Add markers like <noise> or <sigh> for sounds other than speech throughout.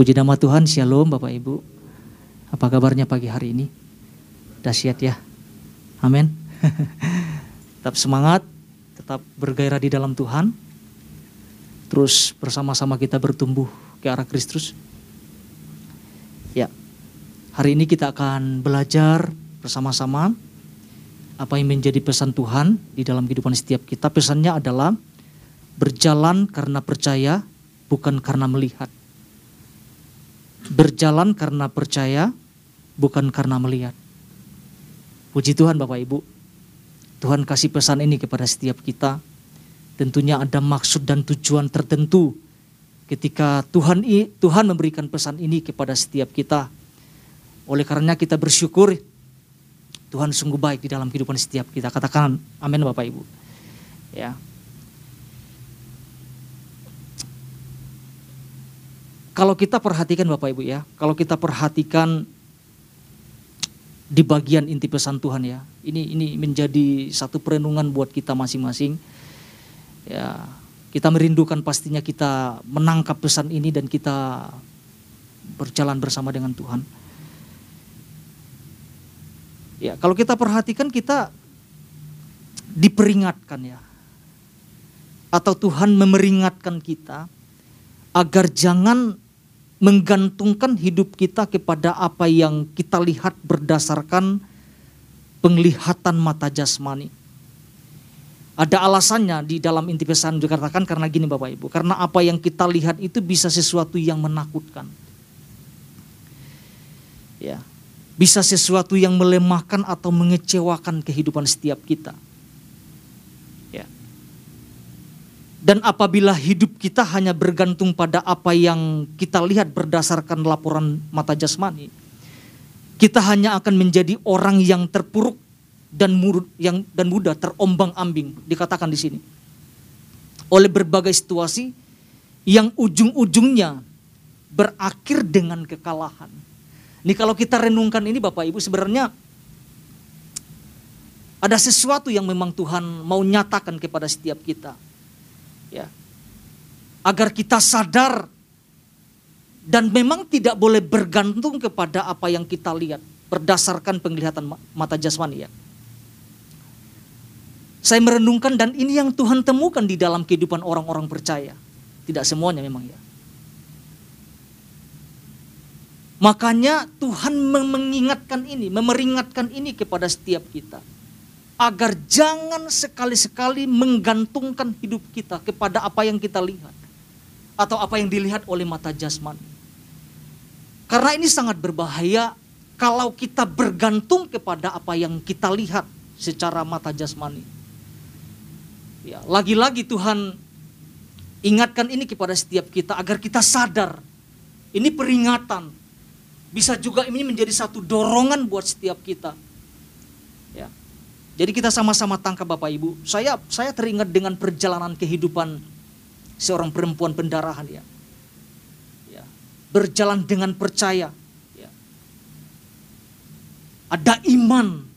Puji nama Tuhan, Shalom Bapak Ibu. Apa kabarnya pagi hari ini? Dahsyat ya. Amin. <laughs> tetap semangat, tetap bergairah di dalam Tuhan. Terus bersama-sama kita bertumbuh ke arah Kristus. Ya. Hari ini kita akan belajar bersama-sama apa yang menjadi pesan Tuhan di dalam kehidupan setiap kita. Pesannya adalah berjalan karena percaya, bukan karena melihat berjalan karena percaya, bukan karena melihat. Puji Tuhan Bapak Ibu. Tuhan kasih pesan ini kepada setiap kita. Tentunya ada maksud dan tujuan tertentu ketika Tuhan Tuhan memberikan pesan ini kepada setiap kita. Oleh karena kita bersyukur Tuhan sungguh baik di dalam kehidupan setiap kita. Katakan amin Bapak Ibu. Ya. Kalau kita perhatikan Bapak Ibu ya, kalau kita perhatikan di bagian inti pesan Tuhan ya, ini ini menjadi satu perenungan buat kita masing-masing. Ya, kita merindukan pastinya kita menangkap pesan ini dan kita berjalan bersama dengan Tuhan. Ya, kalau kita perhatikan kita diperingatkan ya. Atau Tuhan memeringatkan kita agar jangan menggantungkan hidup kita kepada apa yang kita lihat berdasarkan penglihatan mata jasmani. Ada alasannya di dalam inti pesan dikatakan karena gini Bapak Ibu, karena apa yang kita lihat itu bisa sesuatu yang menakutkan. Ya. Bisa sesuatu yang melemahkan atau mengecewakan kehidupan setiap kita. Dan apabila hidup kita hanya bergantung pada apa yang kita lihat berdasarkan laporan mata jasmani, kita hanya akan menjadi orang yang terpuruk dan murud yang dan mudah terombang-ambing dikatakan di sini. Oleh berbagai situasi yang ujung-ujungnya berakhir dengan kekalahan. Ini kalau kita renungkan ini Bapak Ibu sebenarnya ada sesuatu yang memang Tuhan mau nyatakan kepada setiap kita ya agar kita sadar dan memang tidak boleh bergantung kepada apa yang kita lihat berdasarkan penglihatan mata jasmani ya. Saya merenungkan dan ini yang Tuhan temukan di dalam kehidupan orang-orang percaya. Tidak semuanya memang ya. Makanya Tuhan mengingatkan ini, memeringatkan ini kepada setiap kita agar jangan sekali-sekali menggantungkan hidup kita kepada apa yang kita lihat atau apa yang dilihat oleh mata jasmani. Karena ini sangat berbahaya kalau kita bergantung kepada apa yang kita lihat secara mata jasmani. Ya, lagi-lagi Tuhan ingatkan ini kepada setiap kita agar kita sadar. Ini peringatan. Bisa juga ini menjadi satu dorongan buat setiap kita jadi kita sama-sama tangkap Bapak Ibu. Saya saya teringat dengan perjalanan kehidupan seorang perempuan pendarahan ya. ya. Berjalan dengan percaya. Ya. Ada iman.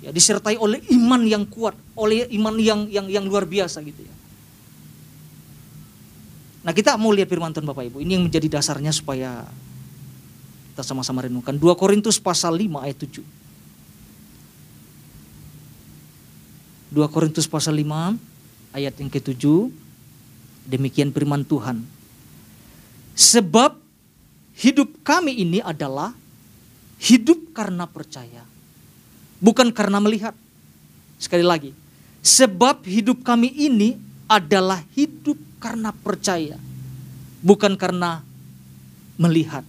Ya, disertai oleh iman yang kuat, oleh iman yang yang yang luar biasa gitu ya. Nah kita mau lihat firman Tuhan Bapak Ibu. Ini yang menjadi dasarnya supaya kita sama-sama renungkan. 2 Korintus pasal 5 ayat 7. 2 Korintus pasal 5 ayat yang ke-7 demikian firman Tuhan. Sebab hidup kami ini adalah hidup karena percaya. Bukan karena melihat. Sekali lagi. Sebab hidup kami ini adalah hidup karena percaya. Bukan karena melihat.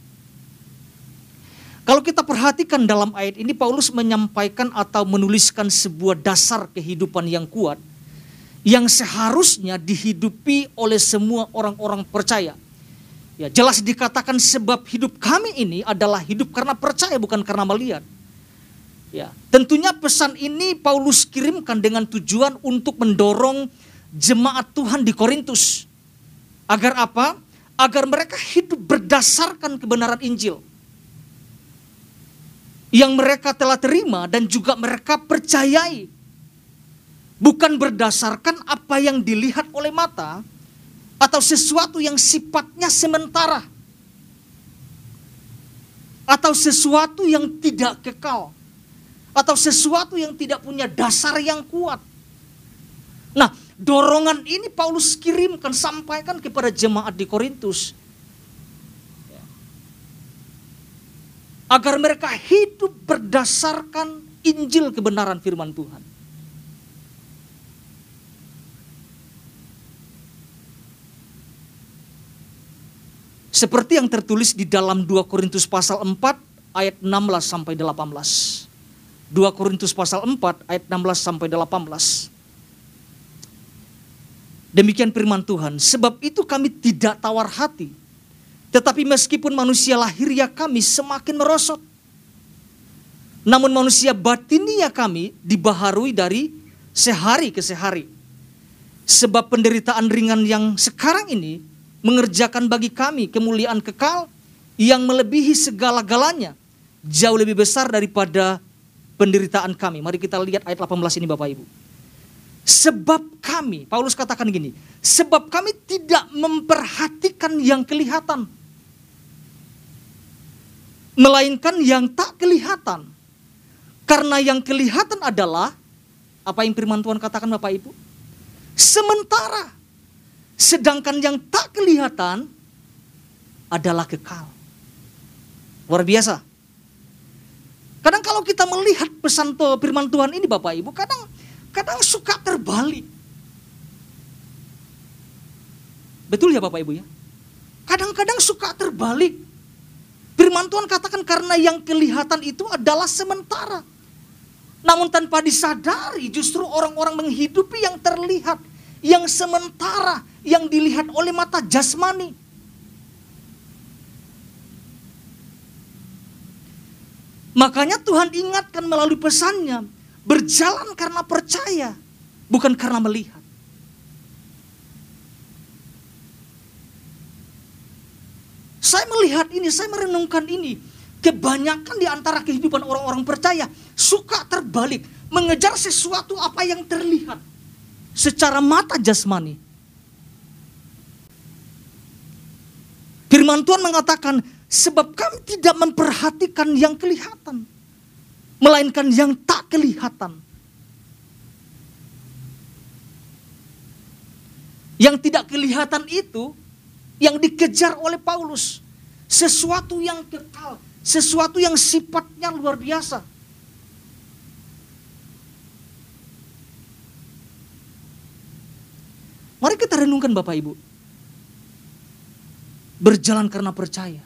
Kalau kita perhatikan dalam ayat ini Paulus menyampaikan atau menuliskan sebuah dasar kehidupan yang kuat yang seharusnya dihidupi oleh semua orang-orang percaya. Ya, jelas dikatakan sebab hidup kami ini adalah hidup karena percaya bukan karena melihat. Ya, tentunya pesan ini Paulus kirimkan dengan tujuan untuk mendorong jemaat Tuhan di Korintus. Agar apa? Agar mereka hidup berdasarkan kebenaran Injil yang mereka telah terima dan juga mereka percayai. Bukan berdasarkan apa yang dilihat oleh mata, atau sesuatu yang sifatnya sementara atau sesuatu yang tidak kekal atau sesuatu yang tidak punya dasar yang kuat. Nah, dorongan ini Paulus kirimkan sampaikan kepada jemaat di Korintus agar mereka hidup berdasarkan Injil kebenaran firman Tuhan. Seperti yang tertulis di dalam 2 Korintus pasal 4 ayat 16 sampai 18. 2 Korintus pasal 4 ayat 16 sampai 18. Demikian firman Tuhan, sebab itu kami tidak tawar hati tetapi meskipun manusia lahiriah kami semakin merosot. Namun manusia batinia kami dibaharui dari sehari ke sehari. Sebab penderitaan ringan yang sekarang ini mengerjakan bagi kami kemuliaan kekal yang melebihi segala-galanya. Jauh lebih besar daripada penderitaan kami. Mari kita lihat ayat 18 ini Bapak Ibu. Sebab kami, Paulus katakan gini, sebab kami tidak memperhatikan yang kelihatan melainkan yang tak kelihatan. Karena yang kelihatan adalah apa yang firman Tuhan katakan Bapak Ibu? Sementara. Sedangkan yang tak kelihatan adalah kekal. Luar biasa. Kadang kalau kita melihat pesan firman Tuhan ini Bapak Ibu, kadang kadang suka terbalik. Betul ya Bapak Ibu ya? Kadang-kadang suka terbalik. Firman Tuhan katakan karena yang kelihatan itu adalah sementara. Namun tanpa disadari justru orang-orang menghidupi yang terlihat. Yang sementara, yang dilihat oleh mata jasmani. Makanya Tuhan ingatkan melalui pesannya, berjalan karena percaya, bukan karena melihat. Saya melihat ini, saya merenungkan ini. Kebanyakan di antara kehidupan orang-orang percaya suka terbalik, mengejar sesuatu apa yang terlihat secara mata jasmani. Firman Tuhan mengatakan, sebab kami tidak memperhatikan yang kelihatan, melainkan yang tak kelihatan. Yang tidak kelihatan itu yang dikejar oleh Paulus. Sesuatu yang kekal, sesuatu yang sifatnya luar biasa. Mari kita renungkan Bapak Ibu. Berjalan karena percaya.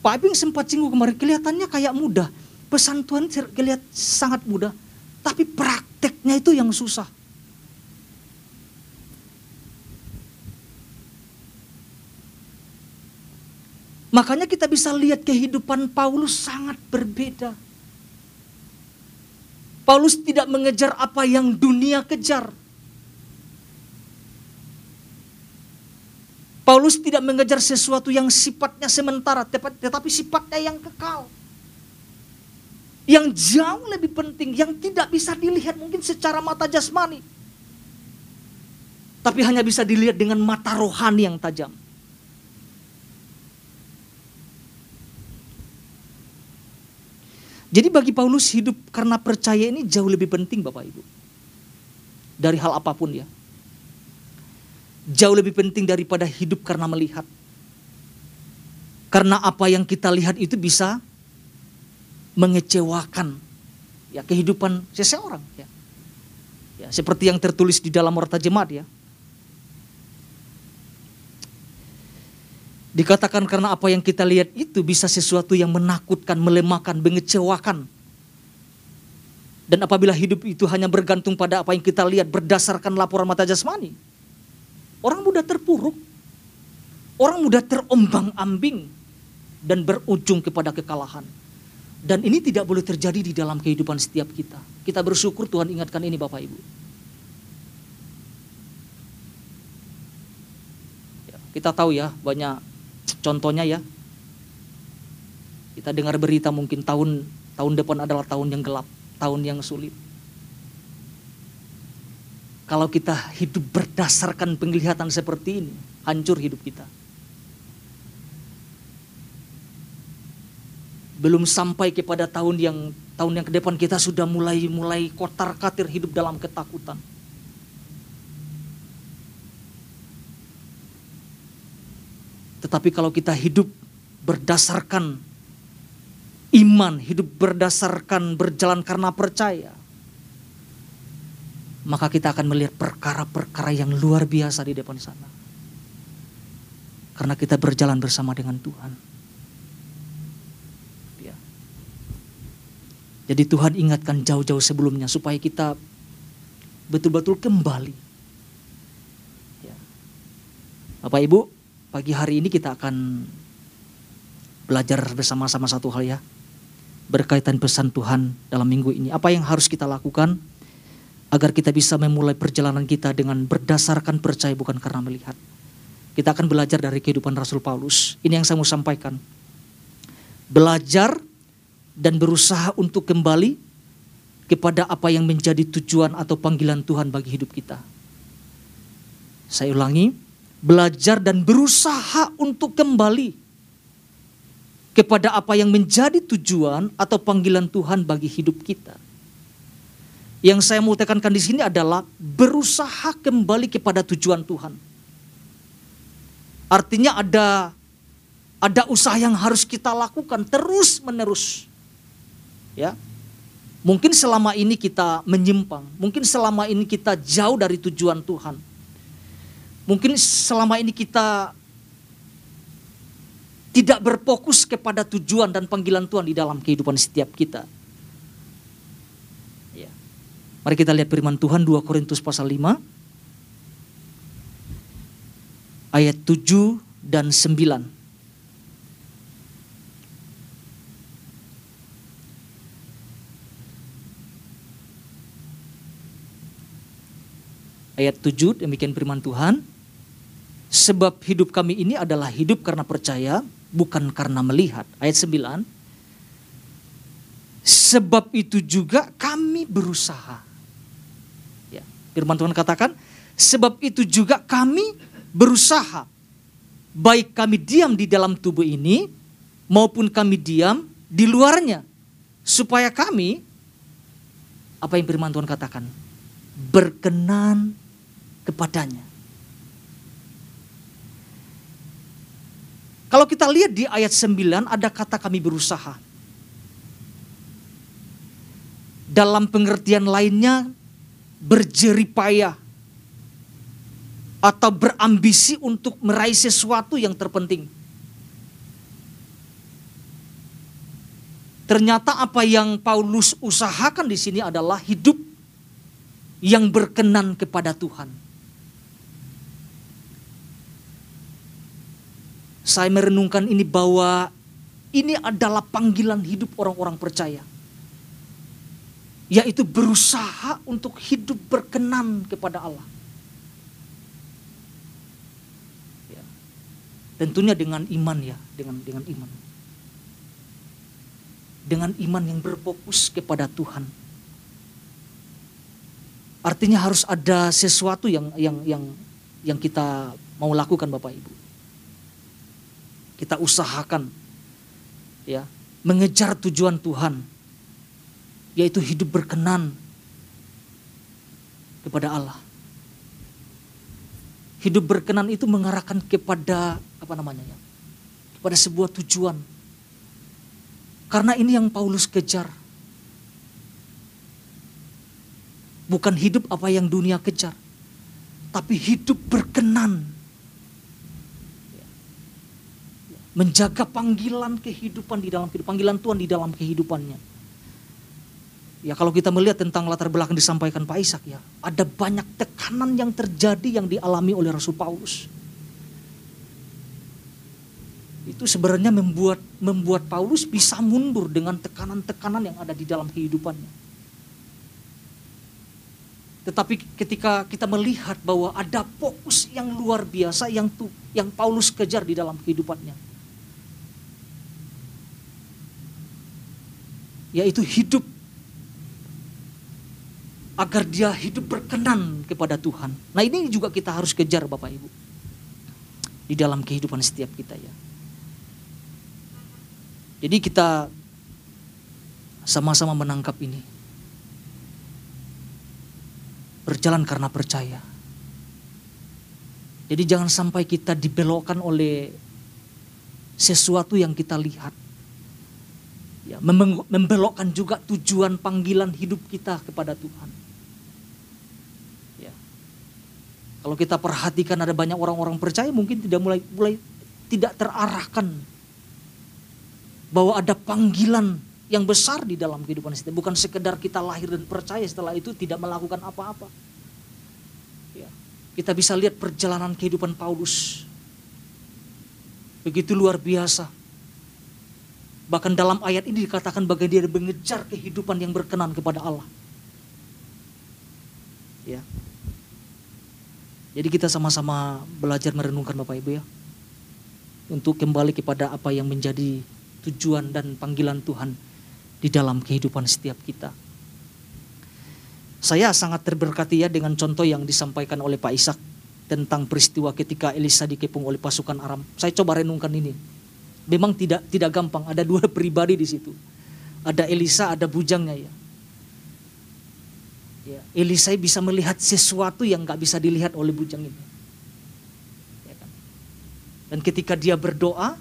Pak Abing sempat singgung kemarin, kelihatannya kayak mudah. Pesan Tuhan terlihat sangat mudah. Tapi prakteknya itu yang susah. Makanya kita bisa lihat kehidupan Paulus sangat berbeda. Paulus tidak mengejar apa yang dunia kejar. Paulus tidak mengejar sesuatu yang sifatnya sementara, tetapi sifatnya yang kekal. Yang jauh lebih penting, yang tidak bisa dilihat mungkin secara mata jasmani. Tapi hanya bisa dilihat dengan mata rohani yang tajam. Jadi bagi Paulus hidup karena percaya ini jauh lebih penting Bapak Ibu. Dari hal apa pun ya. Jauh lebih penting daripada hidup karena melihat. Karena apa yang kita lihat itu bisa mengecewakan ya kehidupan seseorang ya. Ya, seperti yang tertulis di dalam Warta Jemaat ya. Dikatakan karena apa yang kita lihat itu bisa sesuatu yang menakutkan, melemahkan, mengecewakan. Dan apabila hidup itu hanya bergantung pada apa yang kita lihat berdasarkan laporan mata jasmani, orang mudah terpuruk, orang mudah terombang-ambing dan berujung kepada kekalahan. Dan ini tidak boleh terjadi di dalam kehidupan setiap kita. Kita bersyukur Tuhan ingatkan ini Bapak Ibu. Ya, kita tahu ya banyak Contohnya ya, kita dengar berita mungkin tahun tahun depan adalah tahun yang gelap, tahun yang sulit. Kalau kita hidup berdasarkan penglihatan seperti ini, hancur hidup kita. Belum sampai kepada tahun yang tahun yang ke depan kita sudah mulai mulai kotar katir hidup dalam ketakutan. Tetapi kalau kita hidup berdasarkan iman, hidup berdasarkan berjalan karena percaya, maka kita akan melihat perkara-perkara yang luar biasa di depan sana. Karena kita berjalan bersama dengan Tuhan. Ya. Jadi Tuhan ingatkan jauh-jauh sebelumnya supaya kita betul-betul kembali. Ya. Bapak Ibu, pagi hari ini kita akan belajar bersama-sama satu hal ya. Berkaitan pesan Tuhan dalam minggu ini. Apa yang harus kita lakukan? agar kita bisa memulai perjalanan kita dengan berdasarkan percaya bukan karena melihat. Kita akan belajar dari kehidupan Rasul Paulus. Ini yang saya mau sampaikan. Belajar dan berusaha untuk kembali kepada apa yang menjadi tujuan atau panggilan Tuhan bagi hidup kita. Saya ulangi, belajar dan berusaha untuk kembali kepada apa yang menjadi tujuan atau panggilan Tuhan bagi hidup kita. Yang saya mau tekankan di sini adalah berusaha kembali kepada tujuan Tuhan. Artinya ada ada usaha yang harus kita lakukan terus menerus. Ya. Mungkin selama ini kita menyimpang, mungkin selama ini kita jauh dari tujuan Tuhan. Mungkin selama ini kita tidak berfokus kepada tujuan dan panggilan Tuhan di dalam kehidupan setiap kita. Mari kita lihat firman Tuhan 2 Korintus pasal 5 ayat 7 dan 9. Ayat 7 demikian firman Tuhan. Sebab hidup kami ini adalah hidup karena percaya, bukan karena melihat. Ayat 9. Sebab itu juga kami berusaha Firman Tuhan katakan, sebab itu juga kami berusaha. Baik kami diam di dalam tubuh ini, maupun kami diam di luarnya. Supaya kami, apa yang firman Tuhan katakan? Berkenan kepadanya. Kalau kita lihat di ayat 9 ada kata kami berusaha. Dalam pengertian lainnya berjeripayah atau berambisi untuk meraih sesuatu yang terpenting. Ternyata apa yang Paulus usahakan di sini adalah hidup yang berkenan kepada Tuhan. Saya merenungkan ini bahwa ini adalah panggilan hidup orang-orang percaya yaitu berusaha untuk hidup berkenan kepada Allah. Ya. Tentunya dengan iman ya, dengan dengan iman. Dengan iman yang berfokus kepada Tuhan. Artinya harus ada sesuatu yang yang yang yang kita mau lakukan Bapak Ibu. Kita usahakan ya, mengejar tujuan Tuhan yaitu hidup berkenan kepada Allah. Hidup berkenan itu mengarahkan kepada apa namanya ya? Kepada sebuah tujuan. Karena ini yang Paulus kejar. Bukan hidup apa yang dunia kejar. Tapi hidup berkenan. Menjaga panggilan kehidupan di dalam kehidupan. Panggilan Tuhan di dalam kehidupannya Ya kalau kita melihat tentang latar belakang disampaikan Pak Ishak ya, ada banyak tekanan yang terjadi yang dialami oleh Rasul Paulus. Itu sebenarnya membuat membuat Paulus bisa mundur dengan tekanan-tekanan yang ada di dalam kehidupannya. Tetapi ketika kita melihat bahwa ada fokus yang luar biasa yang tuh yang Paulus kejar di dalam kehidupannya. Yaitu hidup agar dia hidup berkenan kepada Tuhan. Nah ini juga kita harus kejar Bapak Ibu. Di dalam kehidupan setiap kita ya. Jadi kita sama-sama menangkap ini. Berjalan karena percaya. Jadi jangan sampai kita dibelokkan oleh sesuatu yang kita lihat. Ya, membelokkan juga tujuan panggilan hidup kita kepada Tuhan. Ya. Kalau kita perhatikan ada banyak orang-orang percaya mungkin tidak mulai mulai tidak terarahkan bahwa ada panggilan yang besar di dalam kehidupan kita. Bukan sekedar kita lahir dan percaya setelah itu tidak melakukan apa-apa. Ya. Kita bisa lihat perjalanan kehidupan Paulus. Begitu luar biasa Bahkan dalam ayat ini dikatakan bagaimana dia mengejar kehidupan yang berkenan kepada Allah. Ya. Jadi kita sama-sama belajar merenungkan Bapak Ibu ya. Untuk kembali kepada apa yang menjadi tujuan dan panggilan Tuhan di dalam kehidupan setiap kita. Saya sangat terberkati ya dengan contoh yang disampaikan oleh Pak Ishak tentang peristiwa ketika Elisa dikepung oleh pasukan Aram. Saya coba renungkan ini Memang tidak tidak gampang. Ada dua <laughs> pribadi di situ. Ada Elisa, ada bujangnya ya. ya Elisa bisa melihat sesuatu yang nggak bisa dilihat oleh bujang ini. Ya kan? Dan ketika dia berdoa,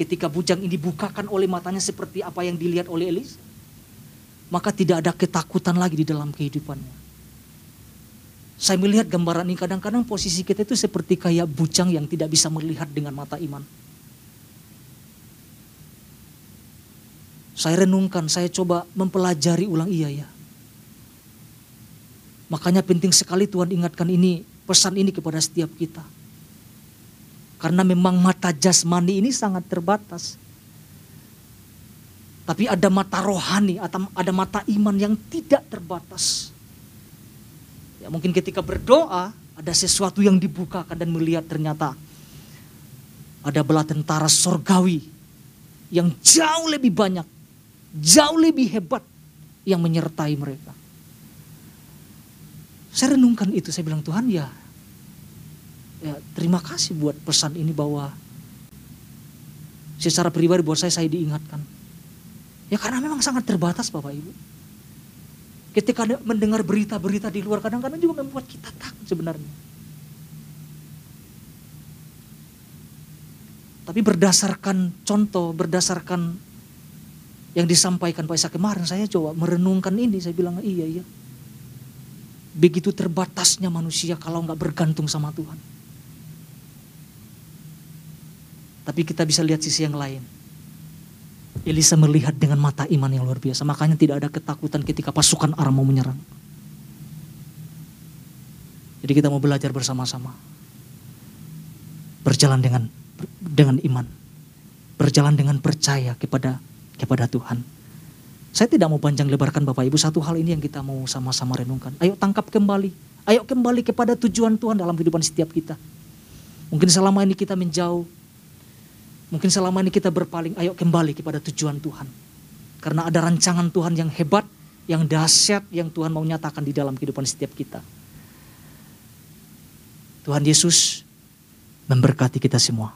ketika bujang ini dibukakan oleh matanya seperti apa yang dilihat oleh Elisa, maka tidak ada ketakutan lagi di dalam kehidupannya. Saya melihat gambaran ini kadang-kadang posisi kita itu seperti kayak bujang yang tidak bisa melihat dengan mata iman. Saya renungkan, saya coba mempelajari ulang iya ya. Makanya penting sekali Tuhan ingatkan ini, pesan ini kepada setiap kita. Karena memang mata jasmani ini sangat terbatas. Tapi ada mata rohani, atau ada mata iman yang tidak terbatas. Ya, mungkin ketika berdoa ada sesuatu yang dibukakan dan melihat ternyata ada bela tentara sorgawi yang jauh lebih banyak, jauh lebih hebat yang menyertai mereka. Saya renungkan itu, saya bilang Tuhan ya, ya terima kasih buat pesan ini bahwa secara pribadi buat saya saya diingatkan. Ya karena memang sangat terbatas Bapak Ibu. Ketika mendengar berita-berita di luar kadang-kadang juga membuat kita takut sebenarnya. Tapi berdasarkan contoh, berdasarkan yang disampaikan Pak Isa kemarin, saya coba merenungkan ini. Saya bilang, iya, iya. Begitu terbatasnya manusia kalau nggak bergantung sama Tuhan. Tapi kita bisa lihat sisi yang lain Elisa melihat dengan mata iman yang luar biasa. Makanya tidak ada ketakutan ketika pasukan Aram mau menyerang. Jadi kita mau belajar bersama-sama. Berjalan dengan dengan iman. Berjalan dengan percaya kepada kepada Tuhan. Saya tidak mau panjang lebarkan Bapak Ibu satu hal ini yang kita mau sama-sama renungkan. Ayo tangkap kembali. Ayo kembali kepada tujuan Tuhan dalam kehidupan setiap kita. Mungkin selama ini kita menjauh Mungkin selama ini kita berpaling, ayo kembali kepada tujuan Tuhan. Karena ada rancangan Tuhan yang hebat, yang dahsyat, yang Tuhan mau nyatakan di dalam kehidupan setiap kita. Tuhan Yesus memberkati kita semua.